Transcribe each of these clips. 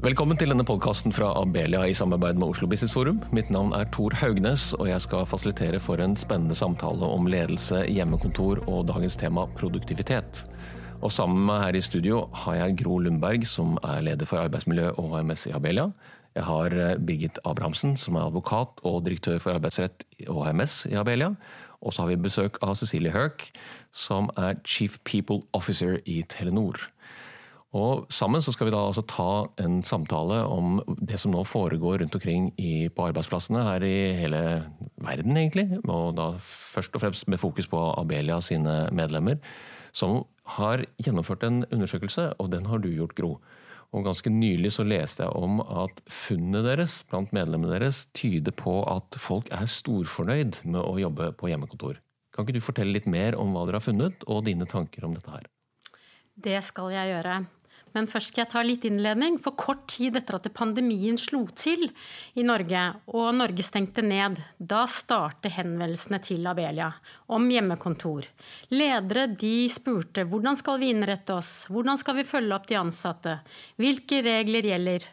Velkommen til denne podkasten fra Abelia i samarbeid med Oslo Business Forum. Mitt navn er Tor Haugnes, og jeg skal fasilitere for en spennende samtale om ledelse, hjemmekontor og dagens tema produktivitet. Og sammen med meg her i studio har jeg Gro Lundberg, som er leder for arbeidsmiljø og HMS i Abelia. Jeg har eh, Birgit Abrahamsen, som er advokat og direktør for arbeidsrett og HMS i Abelia. Og så har vi besøk av Cecilie Høek, som er Chief People Officer i Telenor. Og Sammen så skal vi da altså ta en samtale om det som nå foregår rundt omkring i, på arbeidsplassene her i hele verden, egentlig. Og da først og fremst med fokus på Abelia sine medlemmer, som har gjennomført en undersøkelse, og den har du gjort, Gro. Og Ganske nylig så leste jeg om at funnet deres blant medlemmene deres tyder på at folk er storfornøyd med å jobbe på hjemmekontor. Kan ikke du fortelle litt mer om hva dere har funnet, og dine tanker om dette her? Det skal jeg gjøre. Men først skal jeg ta litt innledning. For kort tid etter at pandemien slo til i Norge, og Norge stengte ned, da startet henvendelsene til Abelia om hjemmekontor. Ledere de spurte hvordan skal vi innrette oss, hvordan skal vi følge opp de ansatte, hvilke regler gjelder.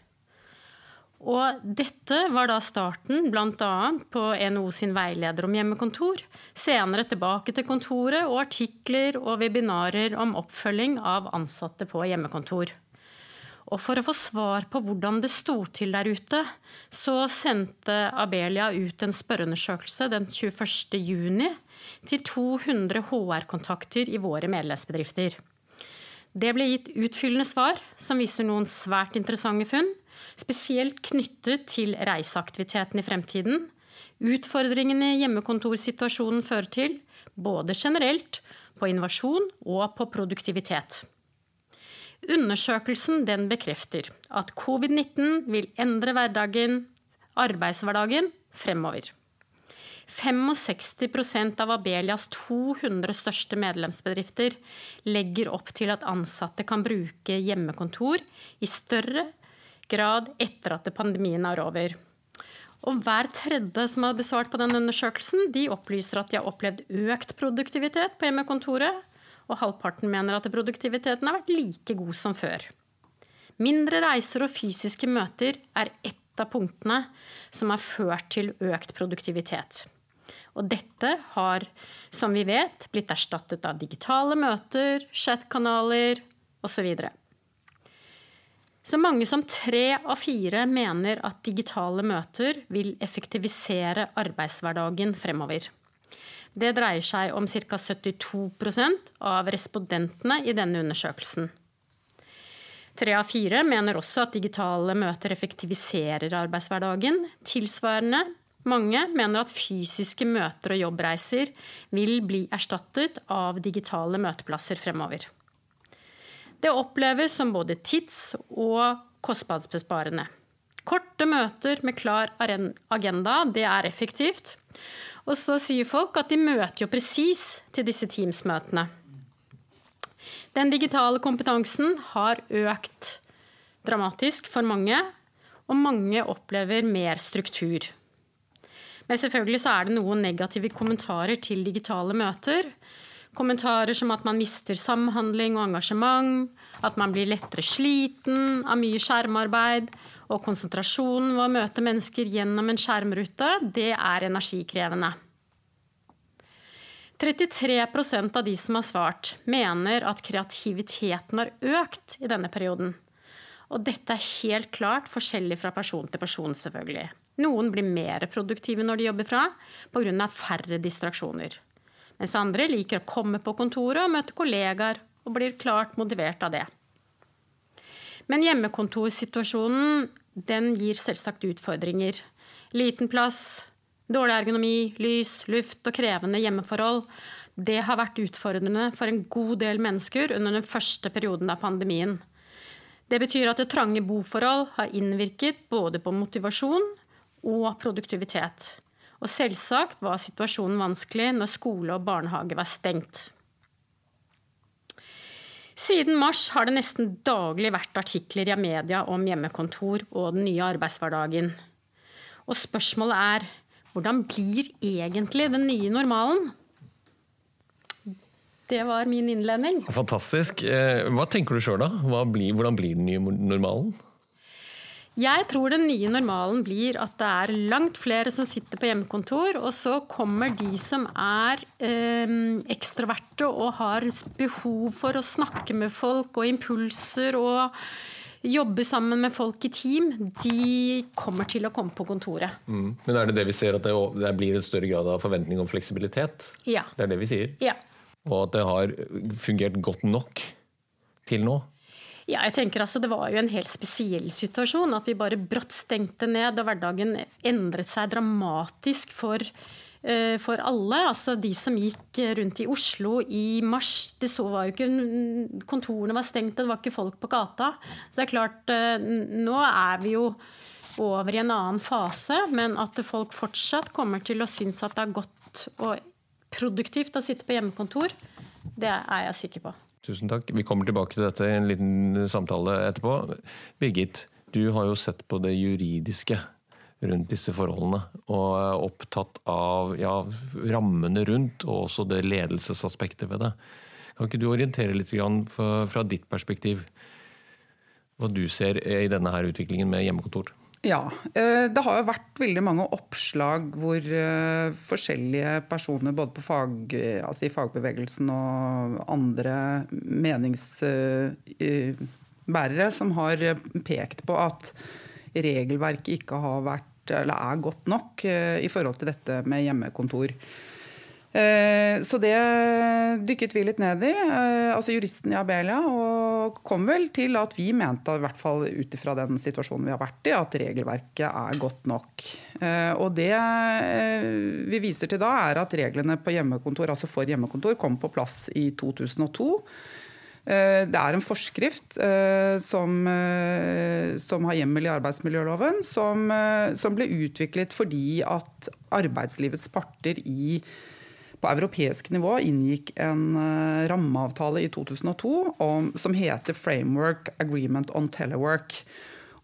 Og dette var da starten bl.a. på NHO sin veileder om hjemmekontor. Senere tilbake til kontoret og artikler og webinarer om oppfølging av ansatte på hjemmekontor. Og for å få svar på hvordan det sto til der ute, så sendte Abelia ut en spørreundersøkelse den 21.6 til 200 HR-kontakter i våre medlemsbedrifter. Det ble gitt utfyllende svar som viser noen svært interessante funn spesielt knyttet til reiseaktiviteten i fremtiden, utfordringene hjemmekontorsituasjonen fører til, både generelt, på innovasjon og på produktivitet. Undersøkelsen bekrefter at covid-19 vil endre hverdagen, arbeidshverdagen fremover. 65% av Abelias 200 største medlemsbedrifter legger opp til at ansatte kan bruke hjemmekontor i større grad etter at pandemien er over. Og hver tredje som har besvart på den undersøkelsen, de opplyser at de har opplevd økt produktivitet på hjemmekontoret, og halvparten mener at produktiviteten har vært like god som før. Mindre reiser og fysiske møter er ett av punktene som har ført til økt produktivitet. Og dette har, som vi vet, blitt erstattet av digitale møter, chatkanaler osv. Så mange som tre av fire mener at digitale møter vil effektivisere arbeidshverdagen fremover. Det dreier seg om ca. 72% av respondentene i denne undersøkelsen. Tre av fire mener også at digitale møter effektiviserer arbeidshverdagen. Tilsvarende mange mener at fysiske møter og jobbreiser vil bli erstattet av digitale møteplasser fremover. Det oppleves som både tids- og kostnadsbesparende. Korte møter med klar agenda, det er effektivt. Og så sier folk at de møter jo presis til disse Teams-møtene. Den digitale kompetansen har økt dramatisk for mange, og mange opplever mer struktur. Men selvfølgelig så er det noen negative kommentarer til digitale møter. Kommentarer som at man mister samhandling og engasjement, at man blir lettere sliten av mye skjermarbeid, og konsentrasjonen ved å møte mennesker gjennom en skjermrute, det er energikrevende. 33% av de som har svart, mener at kreativiteten har økt i denne perioden. Og dette er helt klart forskjellig fra person til person, selvfølgelig. Noen blir mer produktive når de jobber fra, pga. færre distraksjoner mens andre liker å komme på kontoret og møte kollegaer og blir klart motivert av det. Men hjemmekontorsituasjonen den gir selvsagt utfordringer. Liten plass, dårlig ergonomi, lys, luft og krevende hjemmeforhold. Det har vært utfordrende for en god del mennesker under den første perioden av pandemien. Det betyr at det trange boforhold har innvirket både på motivasjon og produktivitet. Og selvsagt var situasjonen vanskelig når skole og barnehage var stengt. Siden mars har det nesten daglig vært artikler i media om hjemmekontor og den nye arbeidshverdagen. Og spørsmålet er hvordan blir egentlig den nye normalen? Det var min innledning. Fantastisk. Eh, hva tenker du sjøl, da? Hvordan blir den nye normalen? Jeg tror den nye normalen blir at det er langt flere som sitter på hjemmekontor, og så kommer de som er eh, ekstroverte og har behov for å snakke med folk og impulser og jobbe sammen med folk i team, de kommer til å komme på kontoret. Mm. Men er det det vi ser, at det, det blir en større grad av forventning om fleksibilitet? Ja. Det er det vi sier? Ja. Og at det har fungert godt nok til nå? Ja, jeg tenker altså Det var jo en helt spesiell situasjon. At vi bare brått stengte ned, og hverdagen endret seg dramatisk for, uh, for alle. Altså De som gikk rundt i Oslo i mars, det så var jo ikke kontorene var stengt, det var ikke folk på gata. Så det er klart, uh, nå er vi jo over i en annen fase, men at folk fortsatt kommer til å synes at det er godt og produktivt å sitte på hjemmekontor, det er jeg sikker på. Tusen takk. Vi kommer tilbake til dette i en liten samtale etterpå. Birgit, du har jo sett på det juridiske rundt disse forholdene, og er opptatt av ja, rammene rundt, og også det ledelsesaspektet ved det. Kan ikke du orientere litt fra ditt perspektiv hva du ser i denne her utviklingen med hjemmekontor? Ja. Eh, det har jo vært veldig mange oppslag hvor eh, forskjellige personer både fag, altså i fagbevegelsen og andre meningsbærere som har pekt på at regelverket ikke har vært eller er godt nok eh, i forhold til dette med hjemmekontor. Eh, så det dykket vi litt ned i, eh, altså juristen i Abelia, og kom vel til at vi mente, i hvert fall ut ifra den situasjonen vi har vært i, at regelverket er godt nok. Eh, og det vi viser til da, er at reglene på hjemmekontor, altså for hjemmekontor kom på plass i 2002. Det er en forskrift som, som har hjemmel i arbeidsmiljøloven, som, som ble utviklet fordi at arbeidslivets parter i på europeisk nivå inngikk en uh, rammeavtale i 2002 om, som heter Framework Agreement on Telework.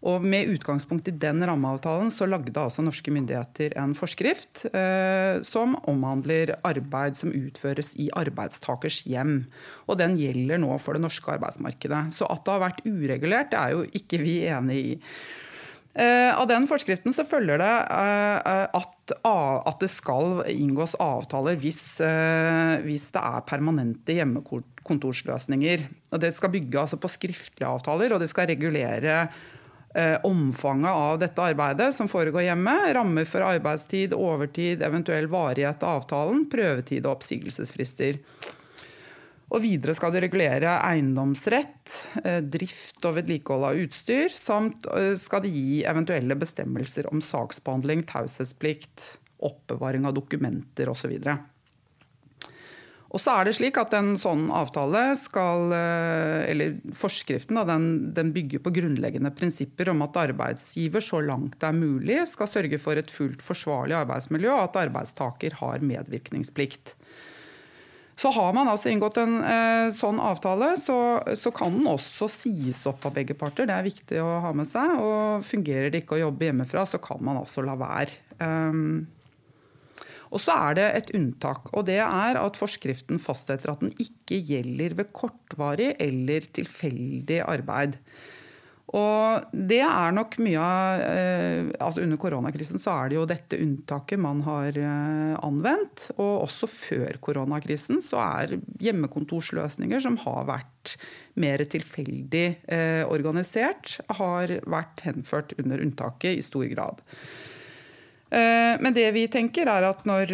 Og Med utgangspunkt i den rammeavtalen så lagde altså norske myndigheter en forskrift eh, som omhandler arbeid som utføres i arbeidstakers hjem. Og Den gjelder nå for det norske arbeidsmarkedet. Så at det har vært uregulert, det er jo ikke vi enig i. Eh, av den forskriften så følger det eh, at, at det skal inngås avtaler hvis, eh, hvis det er permanente hjemmekontorsløsninger. Og det skal bygge altså på skriftlige avtaler, og det skal regulere omfanget av dette arbeidet som foregår hjemme. Rammer for arbeidstid, overtid, eventuell varighet av avtalen, prøvetid og oppsigelsesfrister. Og videre skal det regulere eiendomsrett, eh, drift og vedlikehold av utstyr, samt eh, skal det gi eventuelle bestemmelser om saksbehandling, taushetsplikt, oppbevaring av dokumenter osv. Og så er det slik at En sånn avtale skal, eh, eller forskriften den, den, bygger på grunnleggende prinsipper om at arbeidsgiver så langt det er mulig skal sørge for et fullt forsvarlig arbeidsmiljø, og at arbeidstaker har medvirkningsplikt. Så har man altså inngått en eh, sånn avtale, så, så, kan den også sies opp av begge parter. Det er viktig å ha med seg. Og fungerer det ikke å jobbe hjemmefra, så kan man altså la være. Um, og så er det et unntak, og det er at forskriften fastsetter at den ikke gjelder ved kortvarig eller tilfeldig arbeid. Og det er nok mye av eh, altså Under koronakrisen så er det jo dette unntaket man har eh, anvendt. Og også før koronakrisen så er hjemmekontorsløsninger som har vært mer tilfeldig eh, organisert, har vært henført under unntaket i stor grad. Men det vi tenker er at når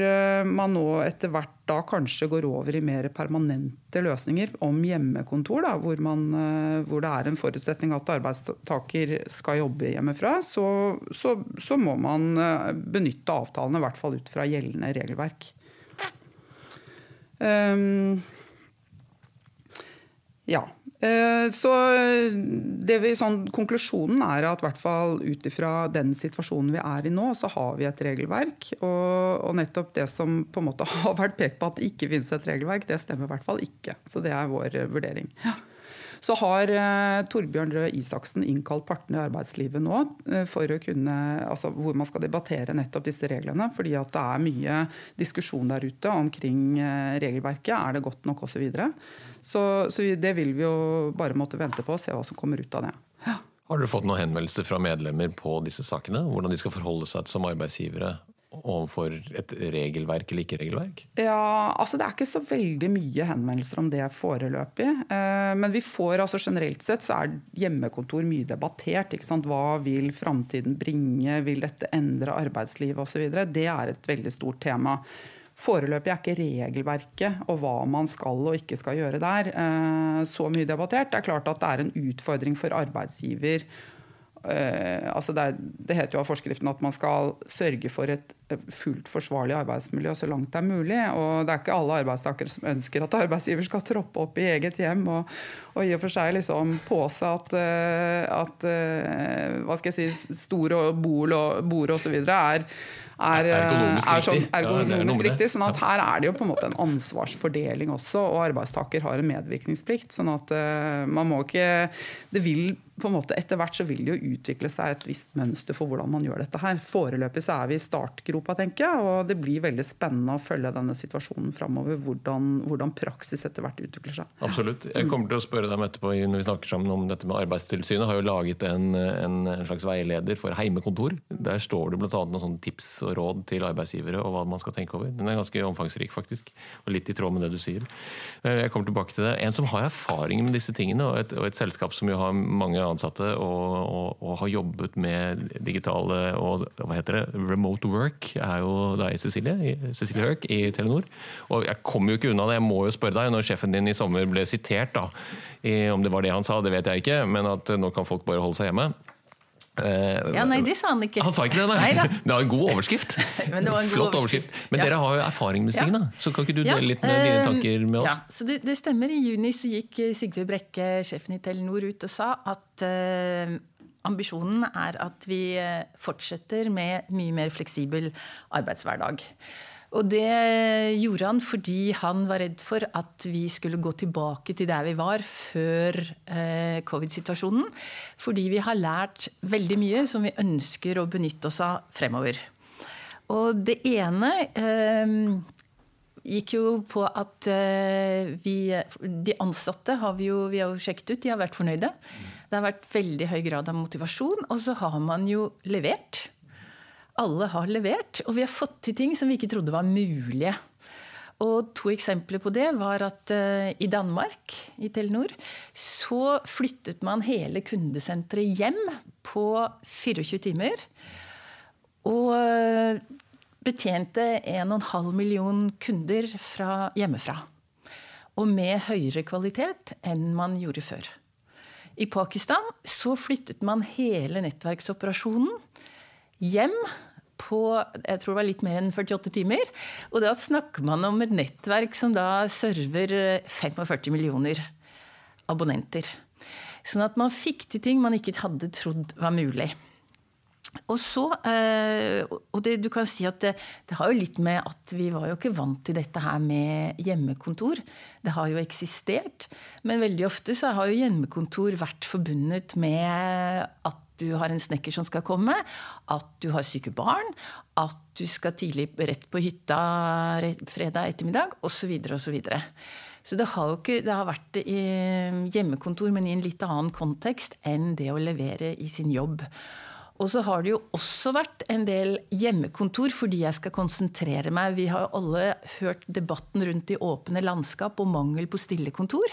man nå etter hvert da kanskje går over i mer permanente løsninger om hjemmekontor, da, hvor, man, eh, hvor, det er en forutsetning at arbeidstaker skal jobbe hjemmefra, så, så, så må man benytte avtalene, i hvert fall ut fra gjeldende regelverk. Um, ja. Eh, så vi, sånn, Konklusjonen er at hvert ut ifra den situasjonen vi er i nå, så har vi et regelverk. Og, og, nettopp det som på en måte har vært pekt på at det ikke finnes et regelverk, det stemmer i hvert fall ikke. Så det er vår vurdering. Ja. Så har eh, Torbjørn Røe Isaksen innkalt partene i arbeidslivet nå eh, for å kunne, altså hvor man skal debattere nettopp disse reglene. fordi at det er mye diskusjon der ute omkring eh, regelverket. Er det godt nok osv. Så, videre. så, så det vil vi jo bare måtte vente på og se hva som kommer ut av det. Ja. Har dere fått noen henvendelser fra medlemmer på disse sakene? Hvordan de skal forholde seg som arbeidsgivere overfor et regelverk eller ikke regelverk? Ja, altså Det er ikke så veldig mye henvendelser om det foreløpig. Eh, men vi får altså generelt sett så er hjemmekontor mye debattert. ikke sant? Hva vil framtiden bringe? Vil dette endre arbeidslivet osv.? Det er et veldig stort tema. Foreløpig er ikke regelverket og hva man skal og ikke skal gjøre der, eh, så mye debattert. Det er klart at det er en utfordring for arbeidsgiver. Eh, altså det, er, det, heter jo av forskriften at man skal sørge for et fullt forsvarlig arbeidsmiljø så langt det er mulig. Og det er ikke alle arbeidstakere som ønsker at arbeidsgiver skal troppe opp i eget hjem og, og i og for seg liksom påse at, eh, at hva skal jeg si, store bol og, bord osv. er er, ergonomisk, er sånn, ergonomisk ja, riktig. Sånn at her er det jo på en måte en ansvarsfordeling også, og arbeidstaker har en medvirkningsplikt. sånn at uh, man må ikke Det vil på en måte etter hvert så vil det jo utvikle seg et visst mønster for hvordan man gjør dette her. Foreløpig så er vi i startgropa, tenker jeg, og det blir veldig spennende å følge denne situasjonen framover. Hvordan, hvordan, praksis etter hvert utvikler seg. Absolutt. Jeg kommer til å spørre dem etterpå når vi snakker sammen om dette med Arbeidstilsynet. Har jo laget en, en, slags veileder for heimekontor. Der står det bl.a. noen sånne tips og råd til arbeidsgivere og hva man skal tenke over. Den er ganske omfangsrik, faktisk. Og litt i tråd med det du sier. Eh, jeg kommer tilbake til det. En som har erfaring med disse tingene, og et, og et selskap som jo har mange ansatte og, og, og, har jobbet med digitale og hva heter det, remote work, er jo deg, Cecilie, Cecilie Høek i Telenor. Og jeg kommer jo ikke unna det, jeg må jo spørre deg, når sjefen din i sommer ble sitert, da, om det var det han sa, det vet jeg ikke, men at nå kan folk bare holde seg hjemme. Uh, ja, Nei, det sa han ikke. Han sa ikke det, nei. nei det var en god overskrift. Men det var en Flott god overskrift. Men ja. dere har jo erfaring med Stina, da. så kan ikke du dele litt med dine tanker med oss? Ja, så det, det, stemmer. I juni så gikk Sigve Brekke, sjefen i Telenor, ut og sa at uh, ambisjonen er at vi fortsetter med mye mer fleksibel arbeidshverdag. Og det gjorde han fordi han var redd for at vi skulle gå tilbake til der vi var før eh, covid-situasjonen. Fordi vi har lært veldig mye som vi ønsker å benytte oss av fremover. Og det ene eh, gikk jo på at eh, vi De ansatte har vi jo, vi har jo sjekket ut, de har vært fornøyde. Det har vært veldig høy grad av motivasjon. Og så har man jo levert alle har levert. Og vi har fått til ting som vi ikke trodde var mulige. Og to eksempler på det var at uh, i Danmark, i Telenor, så flyttet man hele kundesenteret hjem på 24 timer. Og uh, betjente 1,5 million kunder fra hjemmefra. Og med høyere kvalitet enn man gjorde før. I Pakistan så flyttet man hele nettverksoperasjonen hjem på jeg tror det var litt mer enn 48 timer. Og da snakker man om et nettverk som da server 45 millioner abonnenter. Sånn at man fikk til ting man ikke hadde trodd var mulig. Og så, eh, og det, du kan si at det, det, har jo litt med at vi var jo ikke vant til dette her med hjemmekontor. Det har jo eksistert. Men veldig ofte så har jo hjemmekontor vært forbundet med at du har en snekker som skal komme, at du har syke barn, at du skal tidlig rett på hytta fredag ettermiddag, osv. osv. Så, det har jo ikke, det har vært i hjemmekontor, men i en litt annen kontekst enn det å levere i sin jobb. Og så har det jo også vært en del hjemmekontor fordi jeg skal konsentrere meg. Vi har alle hørt debatten rundt i åpne landskap og mangel på stille kontor.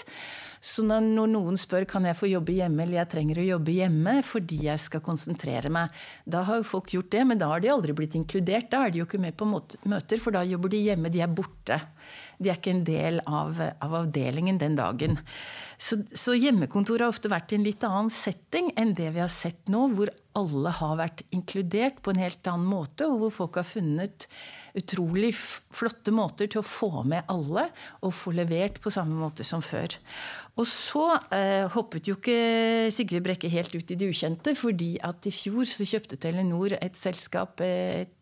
Så når, noen spør kan jeg få jobbe hjemme eller jeg trenger å jobbe hjemme fordi jeg skal konsentrere meg, da har jo folk gjort det, men da har de aldri blitt inkludert. Da er de jo ikke med på møter, for da jobber de hjemme. De er borte. De er ikke en del av, av avdelingen den dagen. Så, så hjemmekontoret har ofte vært i en litt annen setting enn det vi har sett nå, hvor alle har vært inkludert på en helt annen måte, og hvor folk har funnet utrolig flotte måter til å få med alle og få levert på samme måte som før. Og så eh, hoppet jo ikke Sigve Brekke helt ut i det ukjente, fordi at i fjor så kjøpte Telenor et selskap, et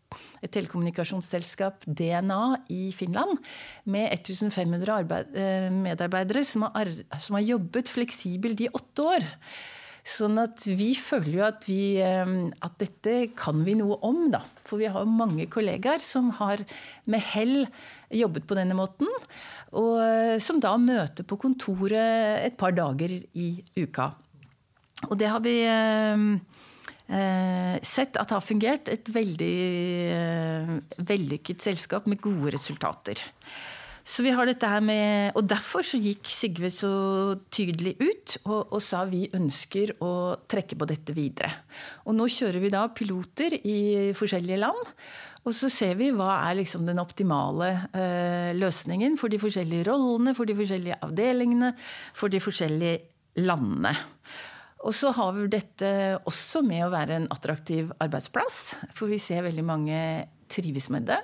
et telekommunikasjonsselskap, DNA, i Finland. Med 1500 arbeid, eh, medarbeidere som har, som har, jobbet fleksibelt i åtte år. Sånn at vi føler jo at, vi, eh, at dette kan vi noe om, da. For vi har mange kollegaer som har med hell jobbet på denne måten. Og eh, som da møter på kontoret et par dager i uka. Og det har vi sett at det har fungert. Et veldig vellykket selskap med gode resultater. Så vi har dette her med, og Derfor så gikk Sigve så tydelig ut og, og, sa vi ønsker å trekke på dette videre. Og Nå kjører vi da piloter i forskjellige land. Og så ser vi hva er liksom den optimale eh, løsningen for de forskjellige rollene, for de forskjellige avdelingene, for de forskjellige landene. Og så har vi dette også med å være en attraktiv arbeidsplass. For vi ser veldig mange trives med det.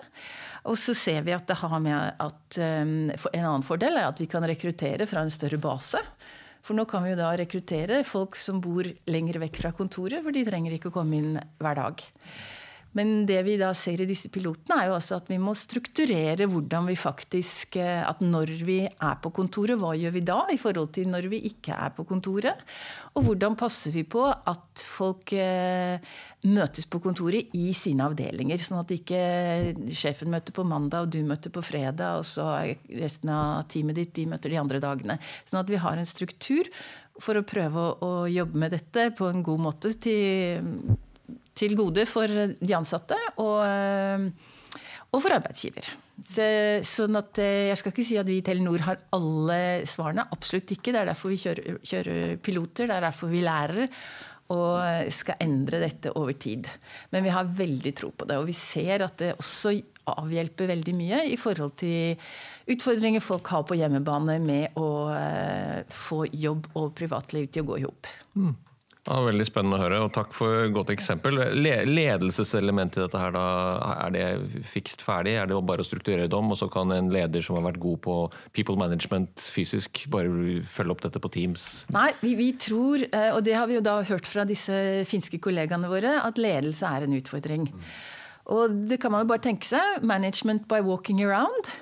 Og så ser vi at det har med at um, En annen fordel er at vi kan rekruttere fra en større base. For nå kan vi jo da rekruttere folk som bor lenger vekk fra kontoret, for de trenger ikke å komme inn hver dag. Men det vi da ser i disse pilotene, er jo også at vi må strukturere hvordan vi faktisk eh, At når vi er på kontoret, hva gjør vi da i forhold til når vi ikke er på kontoret? Og hvordan passer vi på at folk eh, møtes på kontoret i sine avdelinger? Sånn at ikke sjefen møter på mandag, og du møter på fredag, og så er resten av teamet ditt de møter de andre dagene. Sånn at vi har en struktur for å prøve å, jobbe med dette på en god måte til til gode for de ansatte og, og for arbeidsgiver. Så, sånn at eh, Jeg skal ikke si at vi i Telenor har alle svarene. Absolutt ikke. Det er derfor vi kjører, kjører piloter. Det er derfor vi lærer og skal endre dette over tid. Men vi har veldig tro på det. Og vi ser at det også avhjelper veldig mye i forhold til utfordringer folk har på hjemmebane med å uh, få jobb og privatliv til å gå i hop. Mm. Ja, veldig spennende å høre, og takk for godt eksempel. Ledelseselementet i dette her, da, er det fikst ferdig? Er det bare å strukturere det om, og så kan en leder som har vært god på people management fysisk, bare følge opp dette på Teams? Nei, vi, vi tror, eh, og det har vi jo da hørt fra disse finske kollegaene våre, at ledelse er en utfordring. Og det kan man jo bare tenke seg. Management by walking around.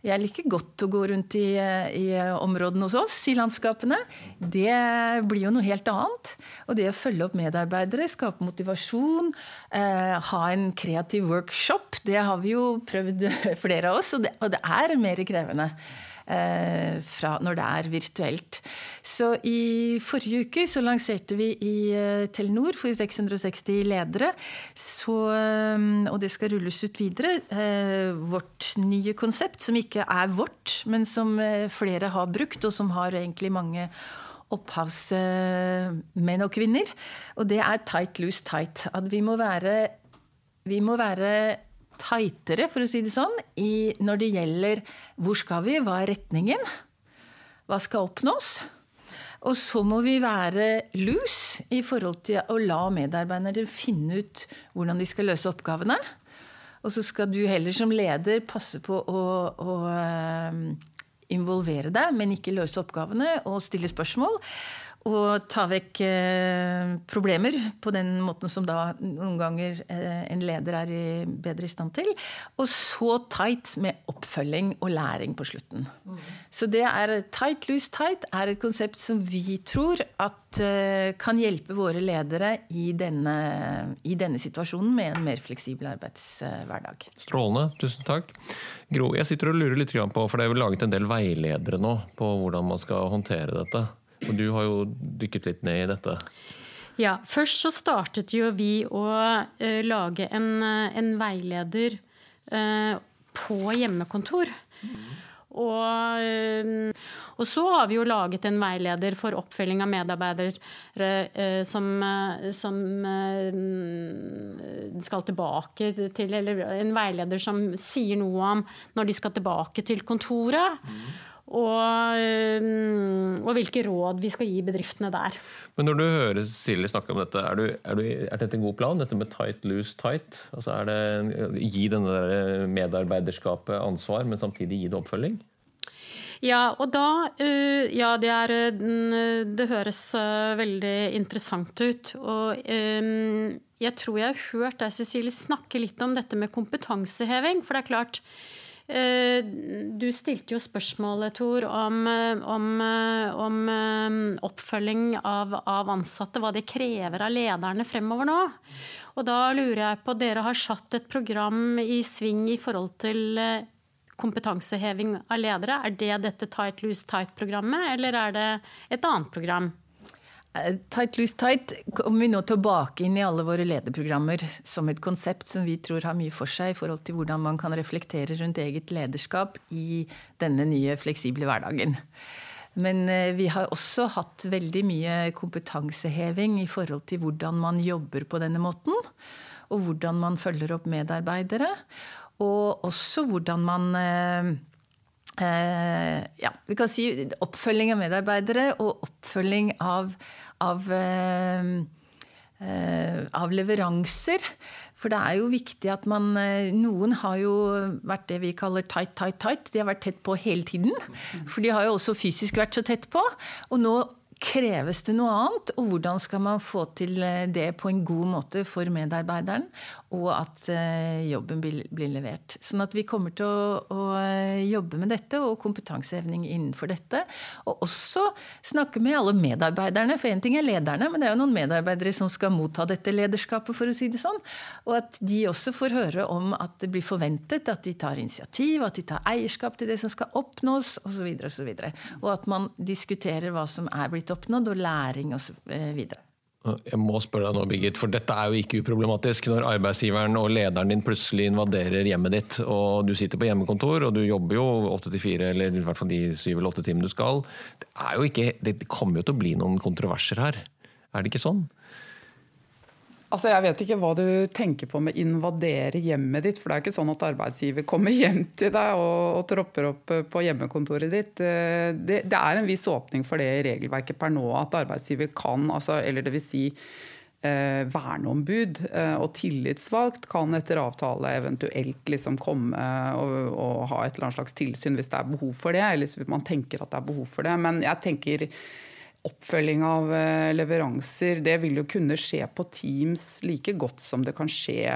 Jeg liker godt å gå rundt i, i, områdene hos oss, i landskapene. Det blir jo noe helt annet. Og det å følge opp medarbeidere, skape motivasjon, eh, ha en kreativ workshop, det har vi jo prøvd flere av oss, og det, og det er mer krevende. Eh, fra når det er virtuelt. Så i forrige uke så lanserte vi i eh, Telenor for 660 ledere, så, eh, og det skal rulles ut videre, vårt nye konsept, som ikke er vårt, men som flere har brukt, og som har egentlig mange opphavsmenn og -kvinner. Og det er tight, loose, tight. At vi må være, vi må være tightere, for å si det sånn, i, når det gjelder hvor skal vi, hva er retningen, hva skal oppnås. Og så må vi være loose i forhold til å la medarbeiderne finne ut hvordan de skal løse oppgavene. Og så skal du heller som leder passe på å, å eh, involvere deg, men ikke løse oppgavene og stille spørsmål og ta vekk eh, problemer på den måten som da noen ganger eh, en leder er i, bedre i stand til. Og så tight med oppfølging og læring på slutten. Mm. Så det er tight, loose, tight er et konsept som vi tror at eh, kan hjelpe våre ledere i denne, i denne situasjonen med en mer fleksibel arbeidshverdag. Strålende. Tusen takk. Gro, jeg sitter og lurer litt på, for det er jo laget en del veiledere nå på hvordan man skal håndtere dette. Og du har jo dykket litt ned i dette. Ja, først så startet jo vi å uh, lage en, uh, en veileder uh, på hjemmekontor. Mm. Og, og, så har vi jo laget en veileder for oppfølging av medarbeidere som, som, skal tilbake til Eller en veileder som sier noe om når de skal tilbake til kontoret. Mm. Og, mm, og, hvilke råd vi skal gi bedriftene der. Men når du hører Silje snakke om dette, er, du, er, du, er, dette en god plan? Dette med tight, loose, tight? Altså er det Gi denne medarbeiderskapet ansvar, men samtidig gi det oppfølging? Ja, og da øh, Ja, det, er, øh, det høres øh, veldig interessant ut. Og jeg tror jeg har hørt deg, Cecilie, snakke litt om dette med kompetanseheving. For det er klart, Eh, du stilte jo spørsmålet, Tor, om, eh, om, eh, om oppfølging av, av, ansatte. Hva det krever av lederne fremover nå. Og da lurer jeg på, dere har satt et program i sving i forhold til kompetanseheving av ledere. Er det dette Tight Loose Tight-programmet, eller er det et annet program? Eh, tight Loose Tight kommer vi nå tilbake inn i alle våre lederprogrammer som et konsept som vi tror har mye for seg i forhold til hvordan man kan reflektere rundt eget lederskap i denne nye fleksible hverdagen. Men eh, vi har også hatt veldig mye kompetanseheving i forhold til hvordan man jobber på denne måten. Og hvordan man følger opp medarbeidere. Og også hvordan man eh, ja, vi kan si oppfølging av medarbeidere og oppfølging av, av, eh, eh, av leveranser. For det er jo viktig at man Noen har jo vært det vi kaller tight, tight, tight. De har vært tett på hele tiden. For de har jo også fysisk vært så tett på. Og nå kreves det noe annet? Og hvordan skal man få til det på en god måte for medarbeideren? og at eh, jobben blir levert. Sånn at vi kommer til å, å eh, jobbe med dette og kompetansehevning innenfor dette. Og også snakke med alle medarbeiderne, for én ting er lederne, men det er jo noen medarbeidere som skal motta dette lederskapet, for å si det sånn. Og at de også får høre om at det blir forventet at de tar initiativ, at de tar eierskap til det som skal oppnås, osv. Og, så videre, og, så og at man diskuterer hva som er blitt oppnådd, og læring osv. Jeg må spørre deg nå, Birgit, for dette er jo ikke uproblematisk. Når arbeidsgiveren og lederen din plutselig invaderer hjemmet ditt, og du sitter på hjemmekontor og du jobber jo åtte til fire, eller i hvert fall de syv eller åtte timene du skal. Det, ikke, det kommer jo til å bli noen kontroverser her. Er det ikke sånn? Altså, Jeg vet ikke hva du tenker på med 'invadere hjemmet ditt'. For det er ikke sånn at arbeidsgiver kommer hjem til deg og, og tropper opp eh, på hjemmekontoret ditt. Eh, det, det, er en viss åpning for det i regelverket per nå, at arbeidsgiver kan, altså, eller dvs. Si, eh, verneombud eh, og tillitsvalgt kan etter avtale eventuelt liksom komme og, og, ha et eller annet slags tilsyn hvis det er behov for det, eller hvis man tenker at det er behov for det. Men jeg tenker oppfølging av eh, leveranser, det vil jo kunne skje på Teams like godt som det kan skje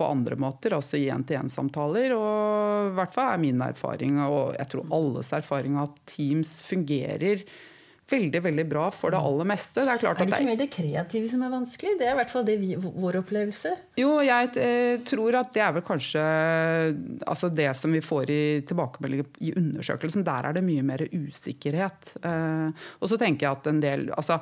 på andre måter, altså i én-til-én-samtaler. Og i hvert fall er min erfaring, og jeg tror alles erfaring, at Teams fungerer veldig veldig bra for det mm. aller meste. Det er, er, det ikke mer det kreative som er vanskelig? Det er i hvert fall det vi, vår opplevelse. Jo, jeg eh, tror at det er vel kanskje altså det som vi får i tilbakemeldinger i undersøkelsen. Der er det mye mer usikkerhet. Eh, og så tenker jeg at en del altså,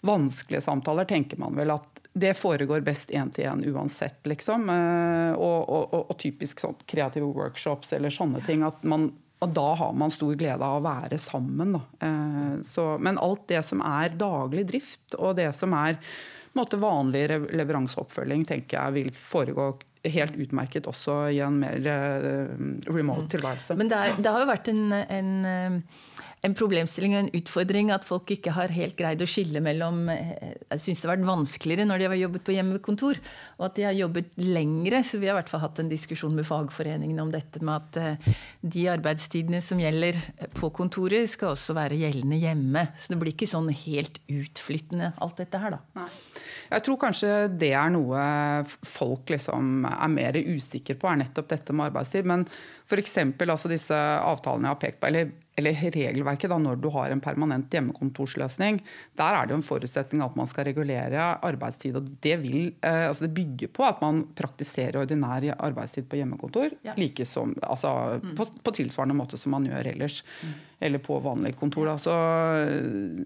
Vanskelige samtaler tenker man vel at det foregår best én til én uansett, liksom. Eh, og, og, og, og, typisk sånn kreative workshops eller sånne ting. At man og da har man stor glede av å være sammen. Eh, så, men alt det som er daglig drift, og det som er måte, vanlig leveranseoppfølging, tenker jeg vil foregå helt utmerket også i en mer uh, remote tilværelse. Men det, er, det, har jo vært en, en uh en problemstilling og en utfordring at folk ikke har helt greid å skille mellom eh, Jeg syns det har vært vanskeligere når de har jobbet på hjemmekontor, og at de har jobbet lengre. Så vi har i hvert fall hatt en diskusjon med fagforeningene om dette med at eh, de arbeidstidene som gjelder på kontoret, skal også være gjeldende hjemme. Så det blir ikke sånn helt utflyttende alt dette her, da. Nei. Jeg tror kanskje det er noe folk liksom er mer usikre på, er nettopp dette med arbeidstid. Men f.eks. Altså disse avtalene jeg har pekt på, eller eller regelverket da, når du har en permanent hjemmekontorsløsning, der er det jo en forutsetning at man skal regulere arbeidstid. og Det, vil, eh, altså det bygger på at man praktiserer ordinær arbeidstid på hjemmekontor ja. like som, altså, mm. på, på, tilsvarende måte som man gjør ellers. Mm. Eller på vanlig kontor. Så,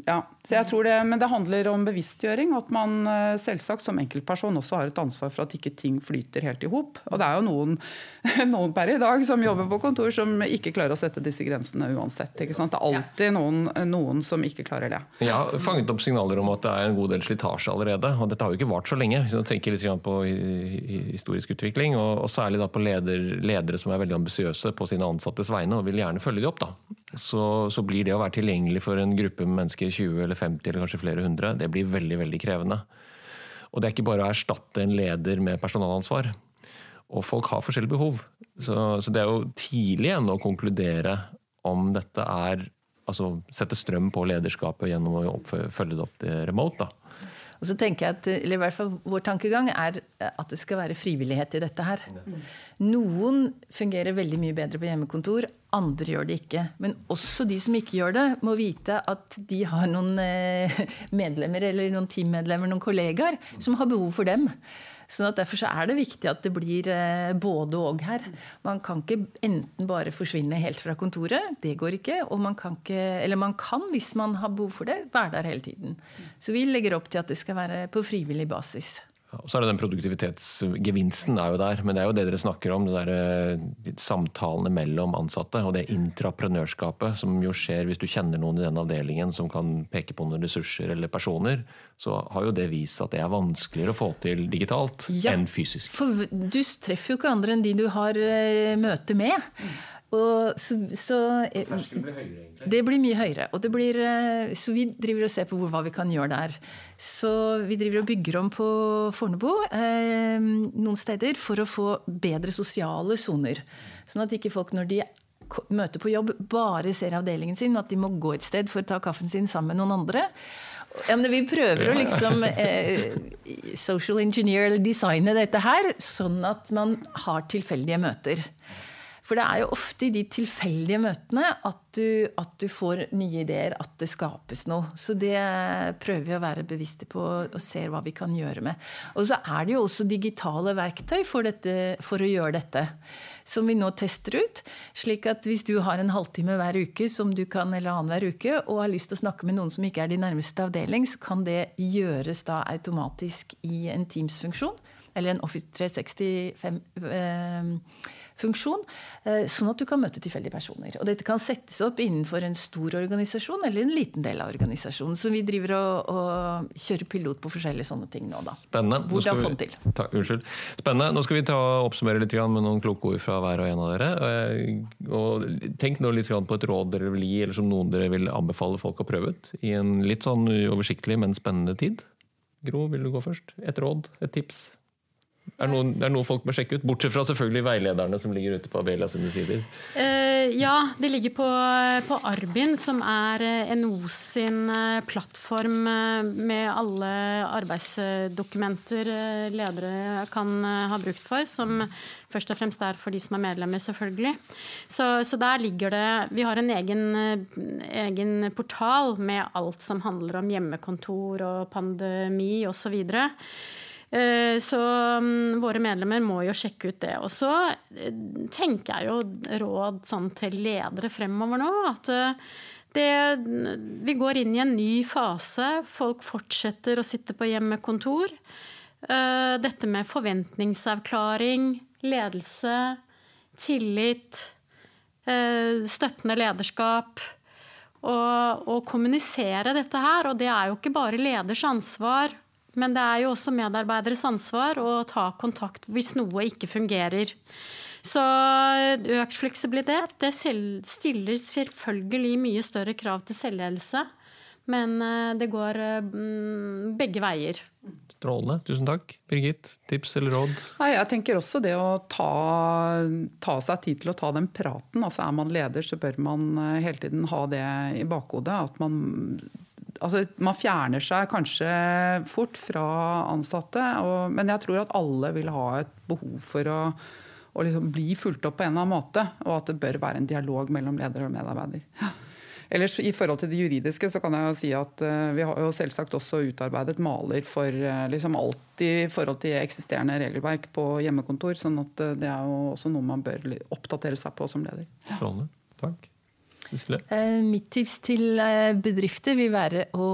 ja. Så jeg tror det, men det handler om bevisstgjøring. At man eh, selvsagt som enkeltperson også har et ansvar for at ikke ting flyter helt i hop. Og det er jo noen, noen per i dag som jobber på kontor som ikke klarer å sette disse grensene uansett. Det er alltid noen, noen, som ikke klarer det. Jeg har fanget opp signaler om at det er en god del slitasje allerede. og Dette har jo ikke vart så lenge. hvis man tenker litt på historisk utvikling, og, særlig på leder, ledere som er veldig ambisiøse på sine ansattes vegne og vil gjerne følge de opp. da. Så, så, blir det å være tilgjengelig for en gruppe med mennesker, 20 eller 50 eller kanskje flere hundre, det blir veldig, veldig krevende. Og det er ikke bare å erstatte en leder med personalansvar. Og folk har forskjellige behov. Så, så det er jo tidlig ennå å konkludere om dette er altså sette strøm på lederskapet gjennom å følge det opp til remote. da. Og så tenker jeg at, eller i hvert fall Vår tankegang er at det skal være frivillighet i dette her. Noen fungerer veldig mye bedre på hjemmekontor. andre gjør det ikke. Men også de som ikke gjør det, må vite at de har noen eh, medlemmer eller noen teammedlemmer, noen kollegaer, som har behov for dem. Sånn at Derfor så er det viktig at det blir eh, både og her. Man kan ikke enten bare forsvinne helt fra kontoret. Det går ikke. Og man kan ikke, eller man kan, hvis man har behov for det, være der hele tiden. Så vi legger opp til at det skal være på frivillig basis. Og så er det den Produktivitetsgevinsten er jo der, men det er jo det dere snakker om. det der, de Samtalene mellom ansatte og det intraprenørskapet som jo skjer hvis du kjenner noen i den avdelingen som kan peke på noen ressurser eller personer. Så har jo det vist at det er vanskeligere å få til digitalt ja, enn fysisk. For du treffer jo ikke andre enn de du har eh, møte med. Og så, så Terskelen blir høyere, egentlig? Det blir mye høyere. Og det blir, eh, så vi driver og ser på hva vi kan gjøre der. Så vi driver og bygger om på Fornebu eh, noen steder for å få bedre sosiale soner. Sånn at ikke folk når de møter på jobb, bare ser avdelingen sin, at de må gå et sted for å ta kaffen sin sammen med noen andre. Ja, men Vi prøver å liksom eh, social engineer eller designe dette her, sånn at man har tilfeldige møter. For det er jo ofte i de tilfeldige møtene at du, at du, får nye ideer, at det skapes noe. Så det prøver vi å være bevisste på og ser hva vi kan gjøre med. Og så er det jo også digitale verktøy for, dette, for å gjøre dette. Som vi nå tester ut. slik at hvis du har en halvtime hver uke som du kan, eller annenhver uke, og har lyst til å snakke med noen som ikke er din nærmeste avdeling, så kan det gjøres da automatisk i en Teams-funksjon. Eller en Office 365. Eh, funksjon, eh, sånn at du kan møte tilfeldige personer. Og dette kan settes opp innenfor en stor organisasjon eller en liten del av organisasjonen. Så vi driver og, og kjører pilot på forskjellige sånne ting nå, da. Spennende. Hvordan få det til. Ta, unnskyld. Spennende. Nå skal vi ta, oppsummere litt med noen kloke ord fra hver og en av dere. Og tenk nå litt på et råd dere vil gi, eller som noen dere vil anbefale folk å prøve ut. I en litt sånn uoversiktlig, men spennende tid. Gro, vil du gå først? Et råd? Et tips? Er det, noen, er noen noe folk bør sjekke ut? Bortsett fra selvfølgelig veilederne som ligger ute på Abelia sine sider. Uh, ja, det ligger på, på, Arbin, som er eh, NO sin eh, plattform med alle arbeidsdokumenter ledere kan ha brukt for. Som først og fremst er for de som er medlemmer, selvfølgelig. Så, så der ligger det Vi har en egen, egen portal med alt som handler om hjemmekontor og pandemi osv. Og så så mm, våre medlemmer må jo sjekke ut det. Og så eh, tenker jeg jo råd sånn til ledere fremover nå at eh, det, vi går inn i en ny fase. Folk fortsetter å sitte på hjemmekontor. Dette med forventningsavklaring, ledelse, tillit, støttende lederskap. Og kommunisere dette her. Og det er jo ikke bare leders ansvar men det er jo også medarbeideres ansvar å ta kontakt hvis noe ikke fungerer. Så økt fleksibilitet det stiller selvfølgelig mye større krav til selvledelse. Men eh, det går mm, begge veier. Strålende. Tusen takk. Birgit, tips eller råd? Nei, jeg tenker også det å ta, ta, seg tid til å ta den praten. Altså Er man leder, så bør man eh, hele tiden ha det i bakhodet. At man altså, man fjerner seg kanskje fort fra ansatte, og, men jeg tror at alle vil ha et behov for å, å liksom bli fulgt opp på en eller annen måte. Og at det bør være en dialog mellom leder og medarbeider. Ellers I forhold til det juridiske så kan jeg jo si at uh, vi har jo selvsagt også utarbeidet maler for uh, liksom alt i forhold til eksisterende regelverk på hjemmekontor. sånn at uh, det er jo også noe man bør oppdatere seg på som leder. Strålende. Takk. Eh, mitt tips til eh, bedrifter vil være å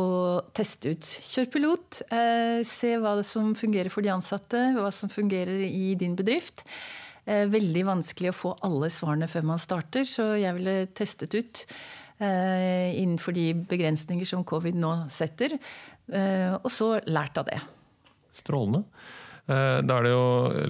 teste ut. Kjør pilot. Eh, se hva som fungerer for de ansatte, hva som fungerer i din bedrift. Veldig vanskelig å få alle svarene før man starter, så jeg ville testet ut innenfor de begrensninger som covid nå setter. Og så lært av det. Strålende. Eh, da er det jo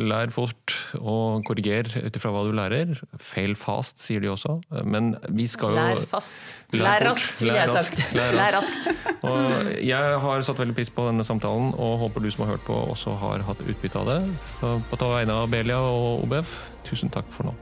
lær fort og korriger ut ifra hva du lærer. Fail fast, sier de også. Men vi skal jo Lær fast. Lær, raskt, ville jeg sagt. Lær raskt. og jeg har satt veldig pris på denne samtalen, og håper du som har hørt på, også har hatt utbytte av det. På vegne av Belia og OBF, tusen takk for nå.